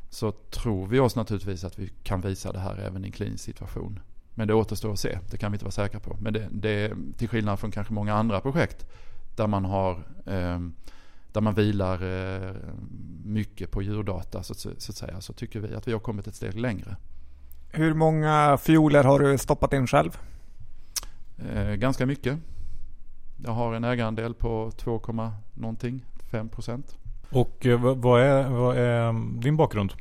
så tror vi oss naturligtvis att vi kan visa det här även i en klinisk situation. Men det återstår att se, det kan vi inte vara säkra på. Men det, det till skillnad från kanske många andra projekt där man har eh, där man vilar eh, mycket på djurdata så, så, att säga, så tycker vi att vi har kommit ett steg längre. Hur många fioler har du stoppat in själv? Eh, ganska mycket. Jag har en ägarandel på 2, någonting, 5 procent. Och eh, vad är, vad är mm, din bakgrund?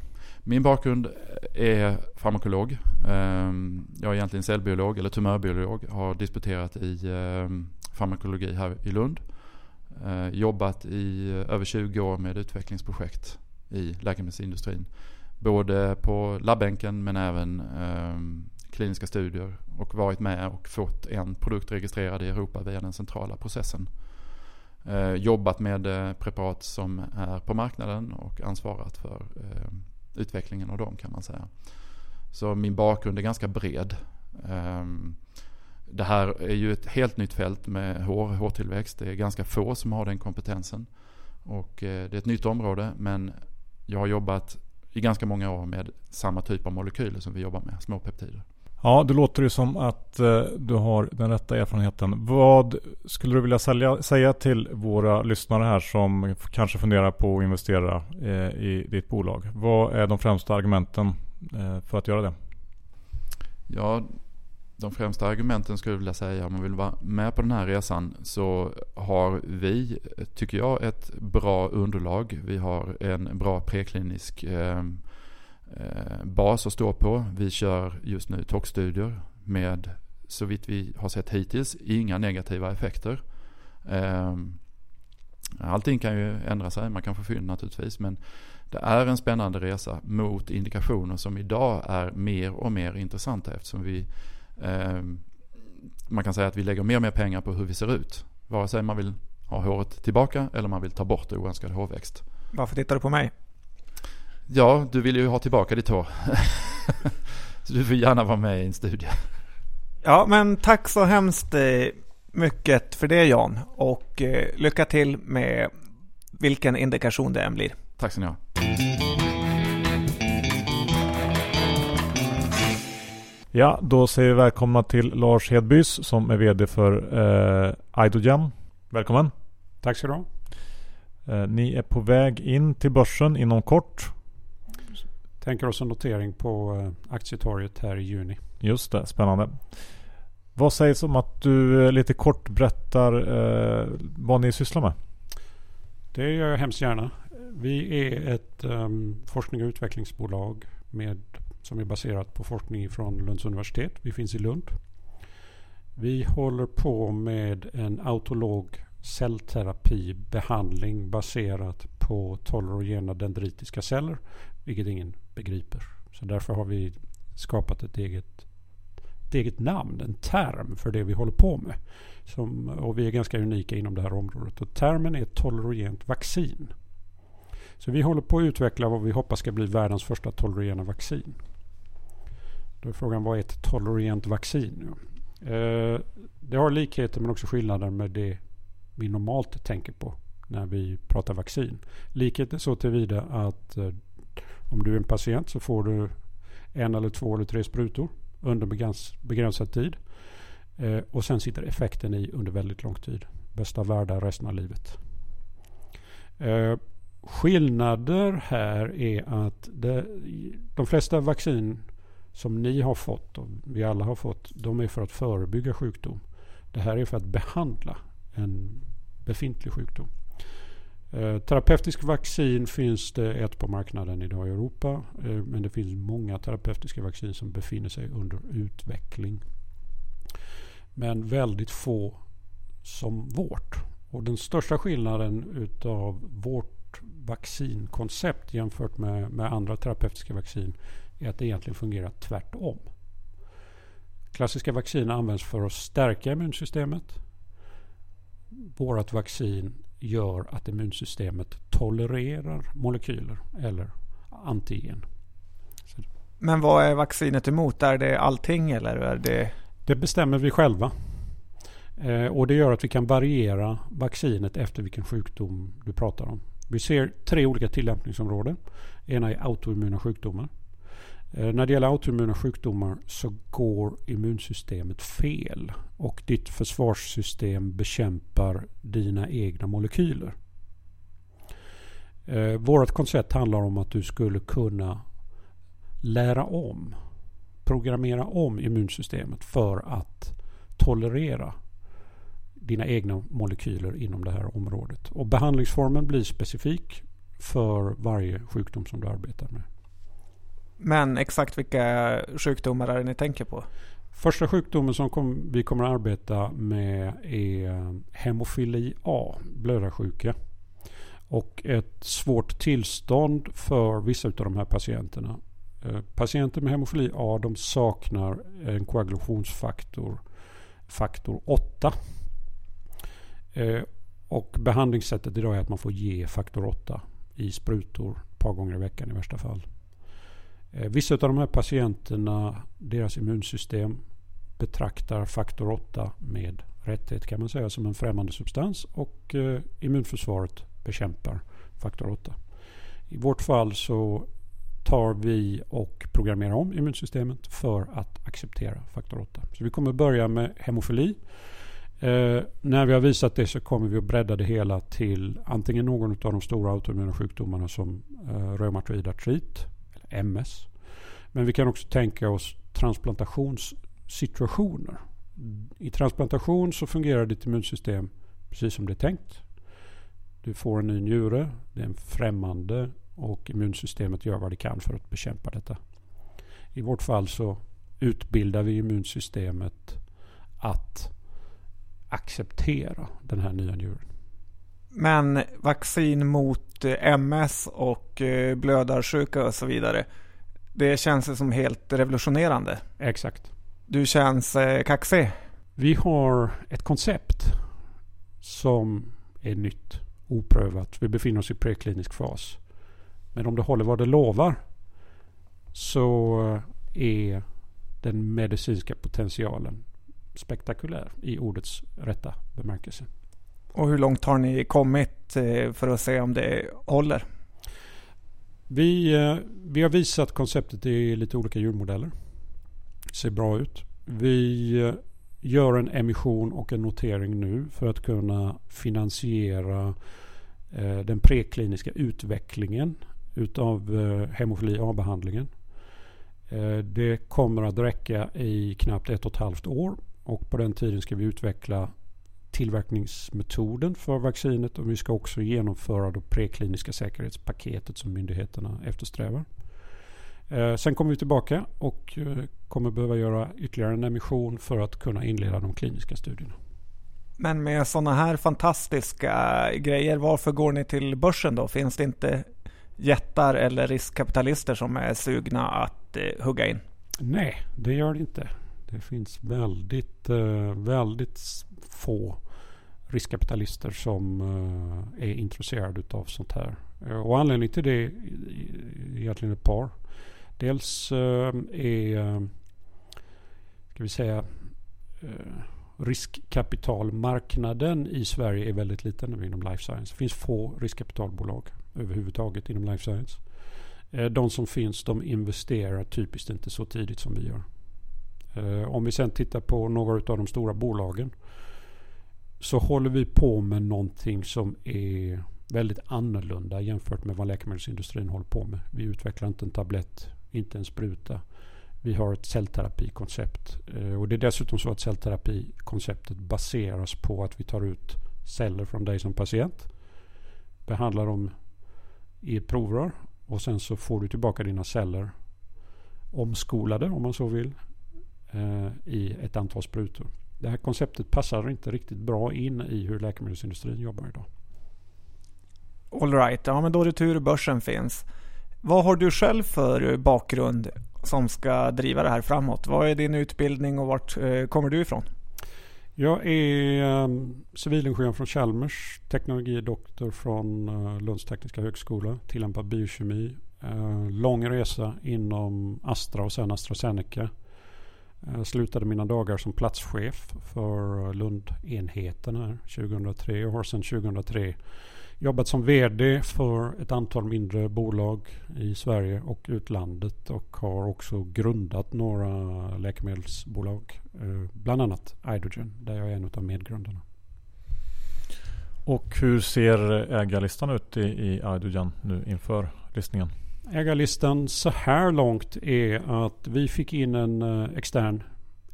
Min bakgrund är farmakolog. Ehm, jag är egentligen cellbiolog eller tumörbiolog. Har disputerat i ehm, farmakologi här i Lund. Eh, jobbat i över 20 år med utvecklingsprojekt i läkemedelsindustrin. Både på labbänken men även ehm, kliniska studier och varit med och fått en produkt registrerad i Europa via den centrala processen Eh, jobbat med eh, preparat som är på marknaden och ansvarat för eh, utvecklingen av dem kan man säga. Så min bakgrund är ganska bred. Eh, det här är ju ett helt nytt fält med hår, hårtillväxt. Det är ganska få som har den kompetensen. Och eh, det är ett nytt område men jag har jobbat i ganska många år med samma typ av molekyler som vi jobbar med, små peptider. Ja, det låter ju som att eh, du har den rätta erfarenheten. Vad skulle du vilja sälja, säga till våra lyssnare här som kanske funderar på att investera eh, i ditt bolag? Vad är de främsta argumenten eh, för att göra det? Ja, de främsta argumenten skulle jag vilja säga om man vill vara med på den här resan så har vi, tycker jag, ett bra underlag. Vi har en bra preklinisk eh, Eh, bas att stå på. Vi kör just nu toxstudier med, så vitt vi har sett hittills, inga negativa effekter. Ehm, allting kan ju ändra sig, man kan få fynd naturligtvis, men det är en spännande resa mot indikationer som idag är mer och mer intressanta eftersom vi eh, man kan säga att vi lägger mer och mer pengar på hur vi ser ut. Vare sig man vill ha håret tillbaka eller man vill ta bort oönskad hårväxt. Varför tittar du på mig? Ja, du vill ju ha tillbaka ditt hår. så <laughs> du får gärna vara med i en studie. Ja, men tack så hemskt eh, mycket för det Jan. Och eh, lycka till med vilken indikation det än blir. Tack så ni ha. Ja, då säger vi välkomna till Lars Hedbys som är VD för eh, Idogen. Välkommen! Tack ska du ha. Eh, ni är på väg in till börsen inom kort. Tänker oss en notering på eh, aktietorget här i juni. Just det, spännande. Vad sägs om att du eh, lite kort berättar eh, vad ni sysslar med? Det gör jag hemskt gärna. Vi är ett um, forskning och utvecklingsbolag med, som är baserat på forskning från Lunds universitet. Vi finns i Lund. Vi håller på med en autolog cellterapibehandling baserat på tolerogena dendritiska celler, vilket ingen begriper. Så därför har vi skapat ett eget, ett eget namn, en term för det vi håller på med. Som, och vi är ganska unika inom det här området. Och termen är tolerogent vaccin. Så vi håller på att utveckla vad vi hoppas ska bli världens första tolerogena vaccin. Då är frågan vad är ett tolerogent vaccin? Eh, det har likheter men också skillnader med det vi normalt tänker på när vi pratar vaccin. Likhet är så tillvida att eh, om du är en patient så får du en eller två eller tre sprutor under begränsad tid. Eh, och sen sitter effekten i under väldigt lång tid. Bästa världar resten av livet. Eh, skillnader här är att det, de flesta vaccin som ni har fått och vi alla har fått, de är för att förebygga sjukdom. Det här är för att behandla en befintlig sjukdom. Eh, terapeutisk vaccin finns det ett på marknaden idag i Europa. Eh, men det finns många terapeutiska vaccin som befinner sig under utveckling. Men väldigt få som vårt. Och den största skillnaden utav vårt vaccinkoncept jämfört med, med andra terapeutiska vaccin är att det egentligen fungerar tvärtom. Klassiska vaccin används för att stärka immunsystemet vårt vaccin gör att immunsystemet tolererar molekyler eller antigen. Men vad är vaccinet emot? Är det allting eller är det? Det bestämmer vi själva. Eh, och det gör att vi kan variera vaccinet efter vilken sjukdom du pratar om. Vi ser tre olika tillämpningsområden. Ena är autoimmuna sjukdomar. Eh, när det gäller autoimmuna sjukdomar så går immunsystemet fel och ditt försvarssystem bekämpar dina egna molekyler. Eh, Vårt koncept handlar om att du skulle kunna lära om, programmera om immunsystemet för att tolerera dina egna molekyler inom det här området. Och behandlingsformen blir specifik för varje sjukdom som du arbetar med. Men exakt vilka sjukdomar är det ni tänker på? Första sjukdomen som kom, vi kommer att arbeta med är hemofili A, blödarsjuka. Och ett svårt tillstånd för vissa av de här patienterna. Eh, patienter med hemofili A de saknar en koagulationsfaktor, faktor 8. Eh, och behandlingssättet idag är att man får ge faktor 8 i sprutor ett par gånger i veckan i värsta fall. Eh, vissa av de här patienterna, deras immunsystem betraktar faktor 8 med rätthet kan man säga som en främmande substans och eh, immunförsvaret bekämpar faktor 8. I vårt fall så tar vi och programmerar om immunsystemet för att acceptera faktor 8. Så vi kommer börja med hemofili. Eh, när vi har visat det så kommer vi att bredda det hela till antingen någon av de stora autoimmuna sjukdomarna som eh, reumatoid artrit MS. Men vi kan också tänka oss transplantationssituationer. I transplantation så fungerar ditt immunsystem precis som det är tänkt. Du får en ny njure. Det är en främmande och immunsystemet gör vad det kan för att bekämpa detta. I vårt fall så utbildar vi immunsystemet att acceptera den här nya njuren. Men vaccin mot eh, MS och eh, blödarsjuka och så vidare. Det känns som helt revolutionerande. Exakt. Du känns eh, kaxig. Vi har ett koncept som är nytt, oprövat. Vi befinner oss i preklinisk fas. Men om det håller vad det lovar så är den medicinska potentialen spektakulär i ordets rätta bemärkelse. Och hur långt har ni kommit eh, för att se om det håller? Vi, eh, vi har visat konceptet i lite olika djurmodeller. Det ser bra ut. Vi eh, gör en emission och en notering nu för att kunna finansiera den prekliniska utvecklingen utav hemofili A-behandlingen. Det kommer att räcka i knappt ett och ett halvt år och på den tiden ska vi utveckla tillverkningsmetoden för vaccinet och vi ska också genomföra det prekliniska säkerhetspaketet som myndigheterna eftersträvar. Eh, sen kommer vi tillbaka och eh, kommer behöva göra ytterligare en emission för att kunna inleda de kliniska studierna. Men med sådana här fantastiska grejer, varför går ni till börsen då? Finns det inte jättar eller riskkapitalister som är sugna att eh, hugga in? Nej, det gör det inte. Det finns väldigt, väldigt få riskkapitalister som eh, är intresserade av sånt här. Eh, och anledningen till det är egentligen ett par. Dels är, ska vi säga, riskkapitalmarknaden i Sverige är väldigt liten inom life science. Det finns få riskkapitalbolag överhuvudtaget inom life science. De som finns de investerar typiskt inte så tidigt som vi gör. Om vi sen tittar på några av de stora bolagen så håller vi på med någonting som är väldigt annorlunda jämfört med vad läkemedelsindustrin håller på med. Vi utvecklar inte en tablett, inte en spruta. Vi har ett cellterapikoncept. Eh, och det är dessutom så att cellterapikonceptet baseras på att vi tar ut celler från dig som patient. Behandlar dem i ett provrör och sen så får du tillbaka dina celler omskolade om man så vill eh, i ett antal sprutor. Det här konceptet passar inte riktigt bra in i hur läkemedelsindustrin jobbar idag. Alright, ja men då är det tur börsen finns. Vad har du själv för bakgrund som ska driva det här framåt? Vad är din utbildning och vart eh, kommer du ifrån? Jag är um, civilingenjör från Chalmers, teknologidoktor från uh, Lunds tekniska högskola, tillämpad biokemi. Uh, lång resa inom Astra och sen AstraZeneca. Jag slutade mina dagar som platschef för Lundenheten här 2003 och har sedan 2003 jobbat som VD för ett antal mindre bolag i Sverige och utlandet och har också grundat några läkemedelsbolag. Eh, bland annat Idogen där jag är en av medgrundarna. Och hur ser ägarlistan ut i, i Idogen nu inför listningen? Ägarlistan så här långt är att vi fick in en eh, extern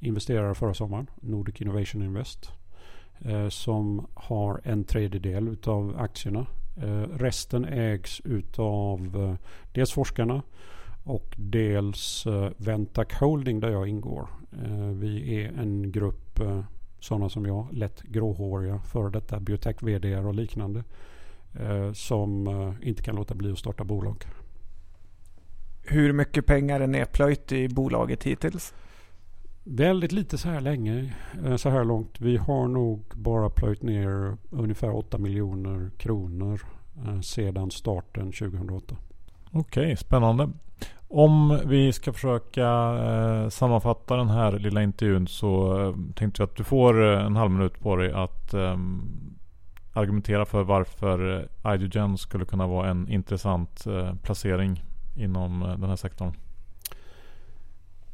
investerare förra sommaren, Nordic Innovation Invest, eh, som har en tredjedel utav aktierna. Eh, resten ägs utav dels forskarna och dels Ventac Holding där jag ingår. Vi är en grupp sådana som jag, lätt gråhåriga, före detta biotech vd och liknande, som inte kan låta bli att starta bolag. Hur mycket pengar är nedplöjt i bolaget hittills? Väldigt lite så här länge, eh, så här långt. Vi har nog bara plöjt ner ungefär 8 miljoner kronor eh, sedan starten 2008. Okej, okay, spännande. Om vi ska försöka eh, sammanfatta den här lilla intervjun så eh, tänkte jag att du får eh, en halv minut på dig att eh, argumentera för varför Idogen skulle kunna vara en intressant placering inom eh, den här sektorn?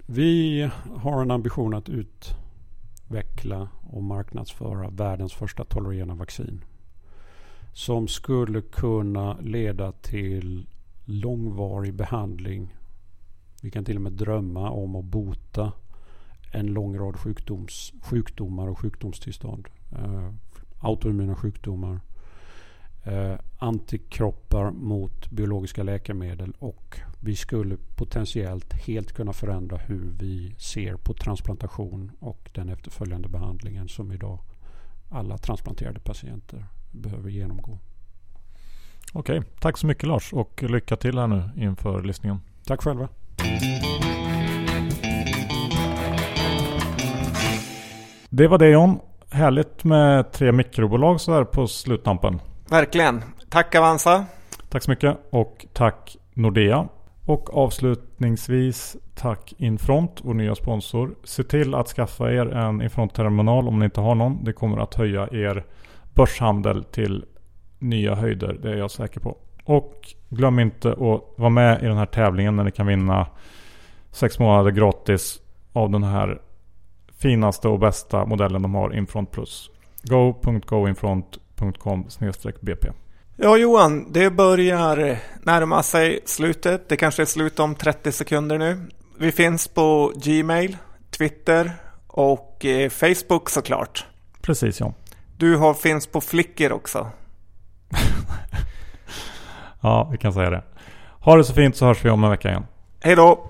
Vi har en ambition att utveckla och marknadsföra världens första tolerogena vaccin. Som skulle kunna leda till långvarig behandling. Vi kan till och med drömma om att bota en lång rad sjukdoms, sjukdomar och sjukdomstillstånd. Eh, autoimmuna sjukdomar eh, antikroppar mot biologiska läkemedel och vi skulle potentiellt helt kunna förändra hur vi ser på transplantation och den efterföljande behandlingen som idag alla transplanterade patienter behöver genomgå. Okej, tack så mycket Lars och lycka till här nu inför listningen. Tack själva. Det var det John. Härligt med tre mikrobolag så här på sluttampen. Verkligen. Tack Avanza. Tack så mycket och tack Nordea. Och avslutningsvis tack Infront, vår nya sponsor. Se till att skaffa er en Infront-terminal om ni inte har någon. Det kommer att höja er börshandel till nya höjder, det är jag säker på. Och glöm inte att vara med i den här tävlingen när ni kan vinna sex månader gratis av den här finaste och bästa modellen de har, Infront Plus. go.goinfront.com bp Ja Johan, det börjar närma sig slutet. Det kanske är slut om 30 sekunder nu. Vi finns på Gmail, Twitter och eh, Facebook såklart. Precis ja. Du har, finns på Flickr också. <laughs> ja, vi kan säga det. Ha det så fint så hörs vi om en vecka igen. Hej då!